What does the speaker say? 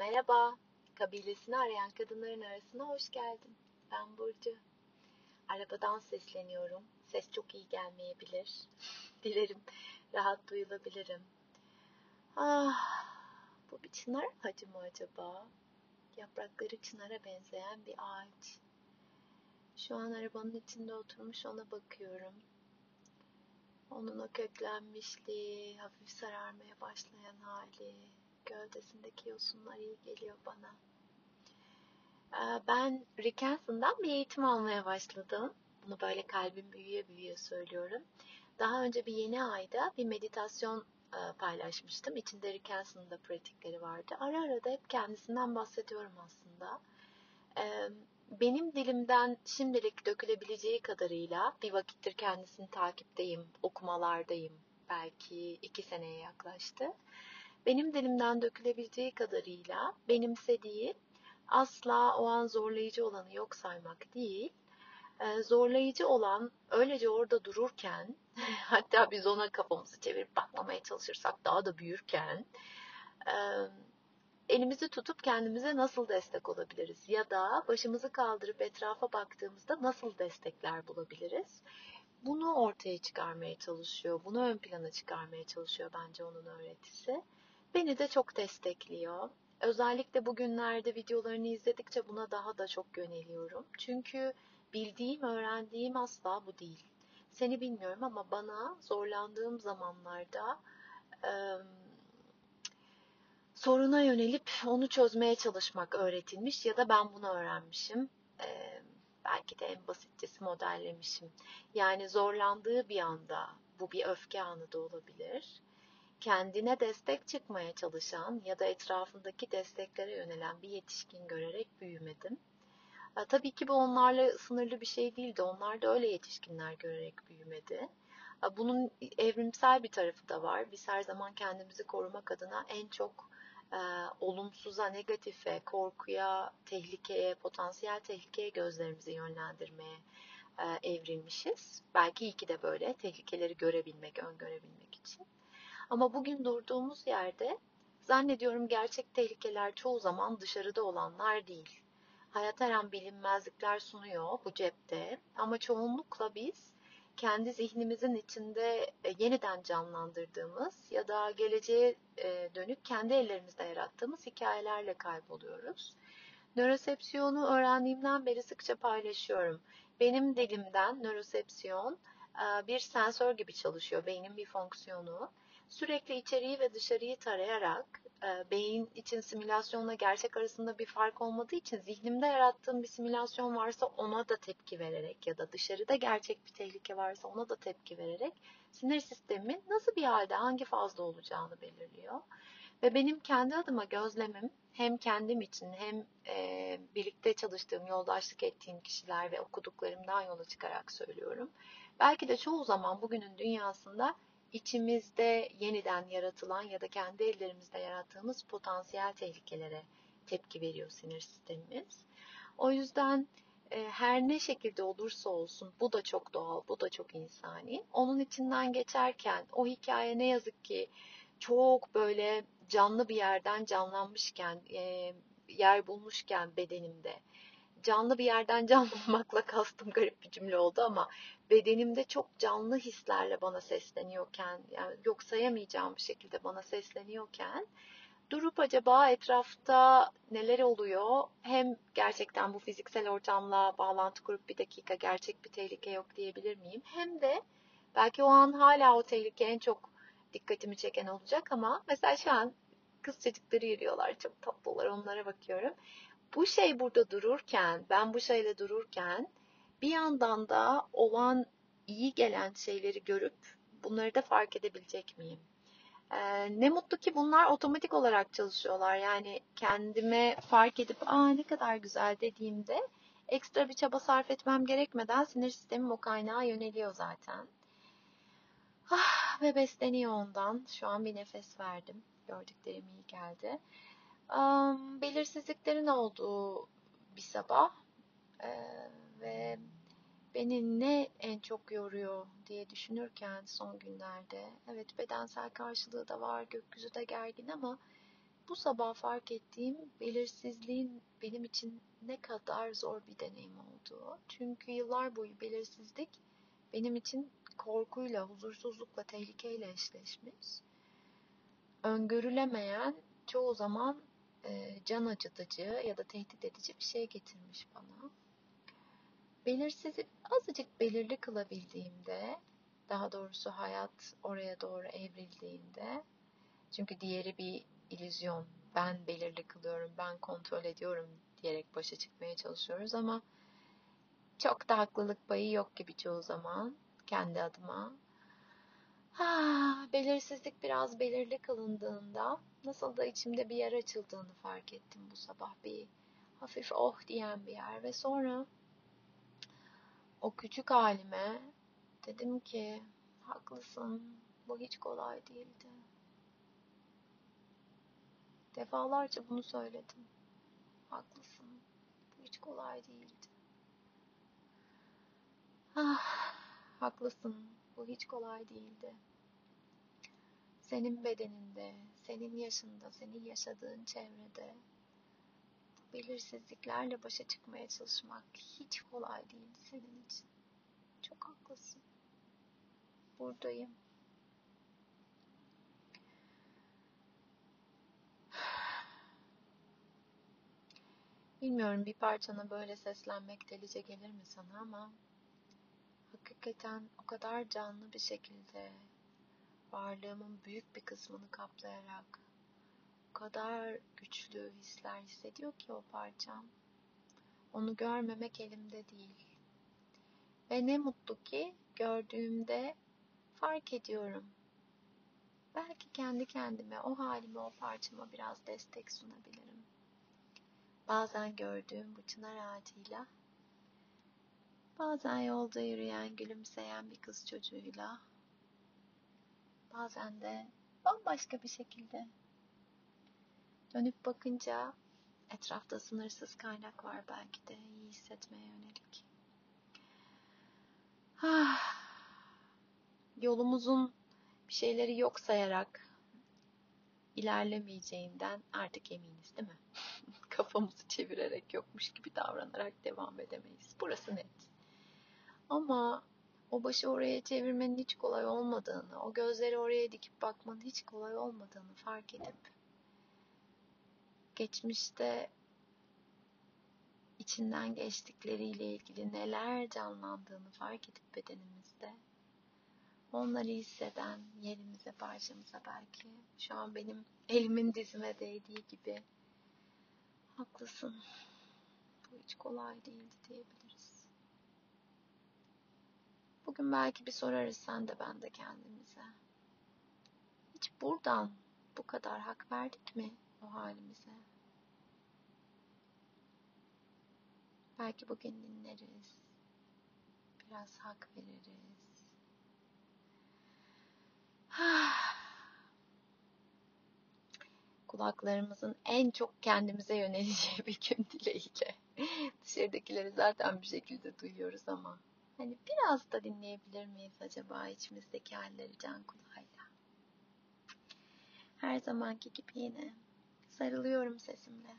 Merhaba, kabilesini arayan kadınların arasına hoş geldin. Ben Burcu. Arabadan sesleniyorum. Ses çok iyi gelmeyebilir. Dilerim rahat duyulabilirim. Ah, bu bir çınar ağacı mı acaba? Yaprakları çınara benzeyen bir ağaç. Şu an arabanın içinde oturmuş ona bakıyorum. Onun o köklenmişliği, hafif sararmaya başlayan hali, gövdesindeki yosunlar iyi geliyor bana. Ee, ben Rick Hanson'dan bir eğitim almaya başladım. Bunu böyle kalbim büyüye büyüye söylüyorum. Daha önce bir yeni ayda bir meditasyon e, paylaşmıştım. İçinde Rick Hanson'ın da pratikleri vardı. Ara ara da hep kendisinden bahsediyorum aslında. Ee, benim dilimden şimdilik dökülebileceği kadarıyla bir vakittir kendisini takipteyim, okumalardayım. Belki iki seneye yaklaştı. Benim dilimden dökülebileceği kadarıyla benimsediği asla o an zorlayıcı olanı yok saymak değil, e, zorlayıcı olan öylece orada dururken, hatta biz ona kafamızı çevirip bakmamaya çalışırsak daha da büyürken, e, elimizi tutup kendimize nasıl destek olabiliriz? Ya da başımızı kaldırıp etrafa baktığımızda nasıl destekler bulabiliriz? Bunu ortaya çıkarmaya çalışıyor, bunu ön plana çıkarmaya çalışıyor bence onun öğretisi. Beni de çok destekliyor. Özellikle bugünlerde videolarını izledikçe buna daha da çok yöneliyorum. Çünkü bildiğim, öğrendiğim asla bu değil. Seni bilmiyorum ama bana zorlandığım zamanlarda ıı, soruna yönelip onu çözmeye çalışmak öğretilmiş ya da ben bunu öğrenmişim. Ee, belki de en basitçesi modellemişim. Yani zorlandığı bir anda, bu bir öfke anı da olabilir. Kendine destek çıkmaya çalışan ya da etrafındaki desteklere yönelen bir yetişkin görerek büyümedim. Ee, tabii ki bu onlarla sınırlı bir şey değildi. Onlar da öyle yetişkinler görerek büyümedi. Ee, bunun evrimsel bir tarafı da var. Biz her zaman kendimizi korumak adına en çok e, olumsuza, negatife, korkuya, tehlikeye, potansiyel tehlikeye gözlerimizi yönlendirmeye e, evrilmişiz. Belki iyi ki de böyle tehlikeleri görebilmek, öngörebilmek için. Ama bugün durduğumuz yerde zannediyorum gerçek tehlikeler çoğu zaman dışarıda olanlar değil. Hayat her an bilinmezlikler sunuyor bu cepte ama çoğunlukla biz kendi zihnimizin içinde e, yeniden canlandırdığımız ya da geleceğe e, dönük kendi ellerimizde yarattığımız hikayelerle kayboluyoruz. Nörosepsiyonu öğrendiğimden beri sıkça paylaşıyorum. Benim dilimden nörosepsiyon e, bir sensör gibi çalışıyor, beynin bir fonksiyonu. Sürekli içeriği ve dışarıyı tarayarak e, beyin için simülasyonla gerçek arasında bir fark olmadığı için zihnimde yarattığım bir simülasyon varsa ona da tepki vererek ya da dışarıda gerçek bir tehlike varsa ona da tepki vererek sinir sistemin nasıl bir halde hangi fazla olacağını belirliyor. Ve benim kendi adıma gözlemim hem kendim için hem e, birlikte çalıştığım, yoldaşlık ettiğim kişiler ve okuduklarımdan yola çıkarak söylüyorum. Belki de çoğu zaman bugünün dünyasında içimizde yeniden yaratılan ya da kendi ellerimizde yarattığımız potansiyel tehlikelere tepki veriyor sinir sistemimiz. O yüzden e, her ne şekilde olursa olsun bu da çok doğal, bu da çok insani. Onun içinden geçerken o hikaye ne yazık ki çok böyle canlı bir yerden canlanmışken, e, yer bulmuşken bedenimde canlı bir yerden canlanmakla kastım garip bir cümle oldu ama bedenimde çok canlı hislerle bana sesleniyorken yani yok sayamayacağım bir şekilde bana sesleniyorken durup acaba etrafta neler oluyor? Hem gerçekten bu fiziksel ortamla bağlantı kurup bir dakika gerçek bir tehlike yok diyebilir miyim? Hem de belki o an hala o tehlike en çok dikkatimi çeken olacak ama mesela şu an kız çocukları yürüyorlar çok tatlılar onlara bakıyorum bu şey burada dururken, ben bu şeyle dururken bir yandan da olan iyi gelen şeyleri görüp bunları da fark edebilecek miyim? Ee, ne mutlu ki bunlar otomatik olarak çalışıyorlar. Yani kendime fark edip aa ne kadar güzel dediğimde ekstra bir çaba sarf etmem gerekmeden sinir sistemim o kaynağa yöneliyor zaten. Ah, ve besleniyor ondan. Şu an bir nefes verdim. Gördüklerim iyi geldi belirsizliklerin olduğu bir sabah ee, ve beni ne en çok yoruyor diye düşünürken son günlerde evet bedensel karşılığı da var gökyüzü de gergin ama bu sabah fark ettiğim belirsizliğin benim için ne kadar zor bir deneyim olduğu. Çünkü yıllar boyu belirsizlik benim için korkuyla, huzursuzlukla, tehlikeyle eşleşmiş. Öngörülemeyen, çoğu zaman e, can acıtıcı ya da tehdit edici bir şey getirmiş bana. Belirsizlik azıcık belirli kılabildiğimde, daha doğrusu hayat oraya doğru evrildiğinde, çünkü diğeri bir illüzyon, ben belirli kılıyorum, ben kontrol ediyorum diyerek başa çıkmaya çalışıyoruz ama çok da haklılık payı yok gibi çoğu zaman kendi adıma. Ha, belirsizlik biraz belirli kılındığında nasıl da içimde bir yer açıldığını fark ettim bu sabah. Bir hafif oh diyen bir yer ve sonra o küçük halime dedim ki haklısın bu hiç kolay değildi. Defalarca bunu söyledim. Haklısın. Bu hiç kolay değildi. Ah, haklısın. Bu hiç kolay değildi. Senin bedeninde, senin yaşında, senin yaşadığın çevrede bu belirsizliklerle başa çıkmaya çalışmak hiç kolay değildi senin için. Çok haklısın. Buradayım. Bilmiyorum bir parçana böyle seslenmek delice gelir mi sana ama hakikaten o kadar canlı bir şekilde varlığımın büyük bir kısmını kaplayarak o kadar güçlü hisler hissediyor ki o parçam. Onu görmemek elimde değil. Ve ne mutlu ki gördüğümde fark ediyorum. Belki kendi kendime, o halime, o parçama biraz destek sunabilirim. Bazen gördüğüm bu çınar ağacıyla, bazen yolda yürüyen, gülümseyen bir kız çocuğuyla, bazen de bambaşka bir şekilde dönüp bakınca etrafta sınırsız kaynak var belki de iyi hissetmeye yönelik. Ah, yolumuzun bir şeyleri yok sayarak ilerlemeyeceğinden artık eminiz değil mi? Kafamızı çevirerek yokmuş gibi davranarak devam edemeyiz. Burası net. Ama o başı oraya çevirmenin hiç kolay olmadığını, o gözleri oraya dikip bakmanın hiç kolay olmadığını fark edip geçmişte içinden geçtikleriyle ilgili neler canlandığını fark edip bedenimizde onları hisseden yerimize, parçamıza belki şu an benim elimin dizime değdiği gibi haklısın. Bu hiç kolay değildi diyebiliriz. Bugün belki bir sorarız sen de ben de kendimize. Hiç buradan bu kadar hak verdik mi o halimize? Belki bugün dinleriz. Biraz hak veririz. Kulaklarımızın en çok kendimize yöneleceği bir gün dileğiyle. Dışarıdakileri zaten bir şekilde duyuyoruz ama hani biraz da dinleyebilir miyiz acaba içimizdeki halleri can kulağıyla? Her zamanki gibi yine sarılıyorum sesimle.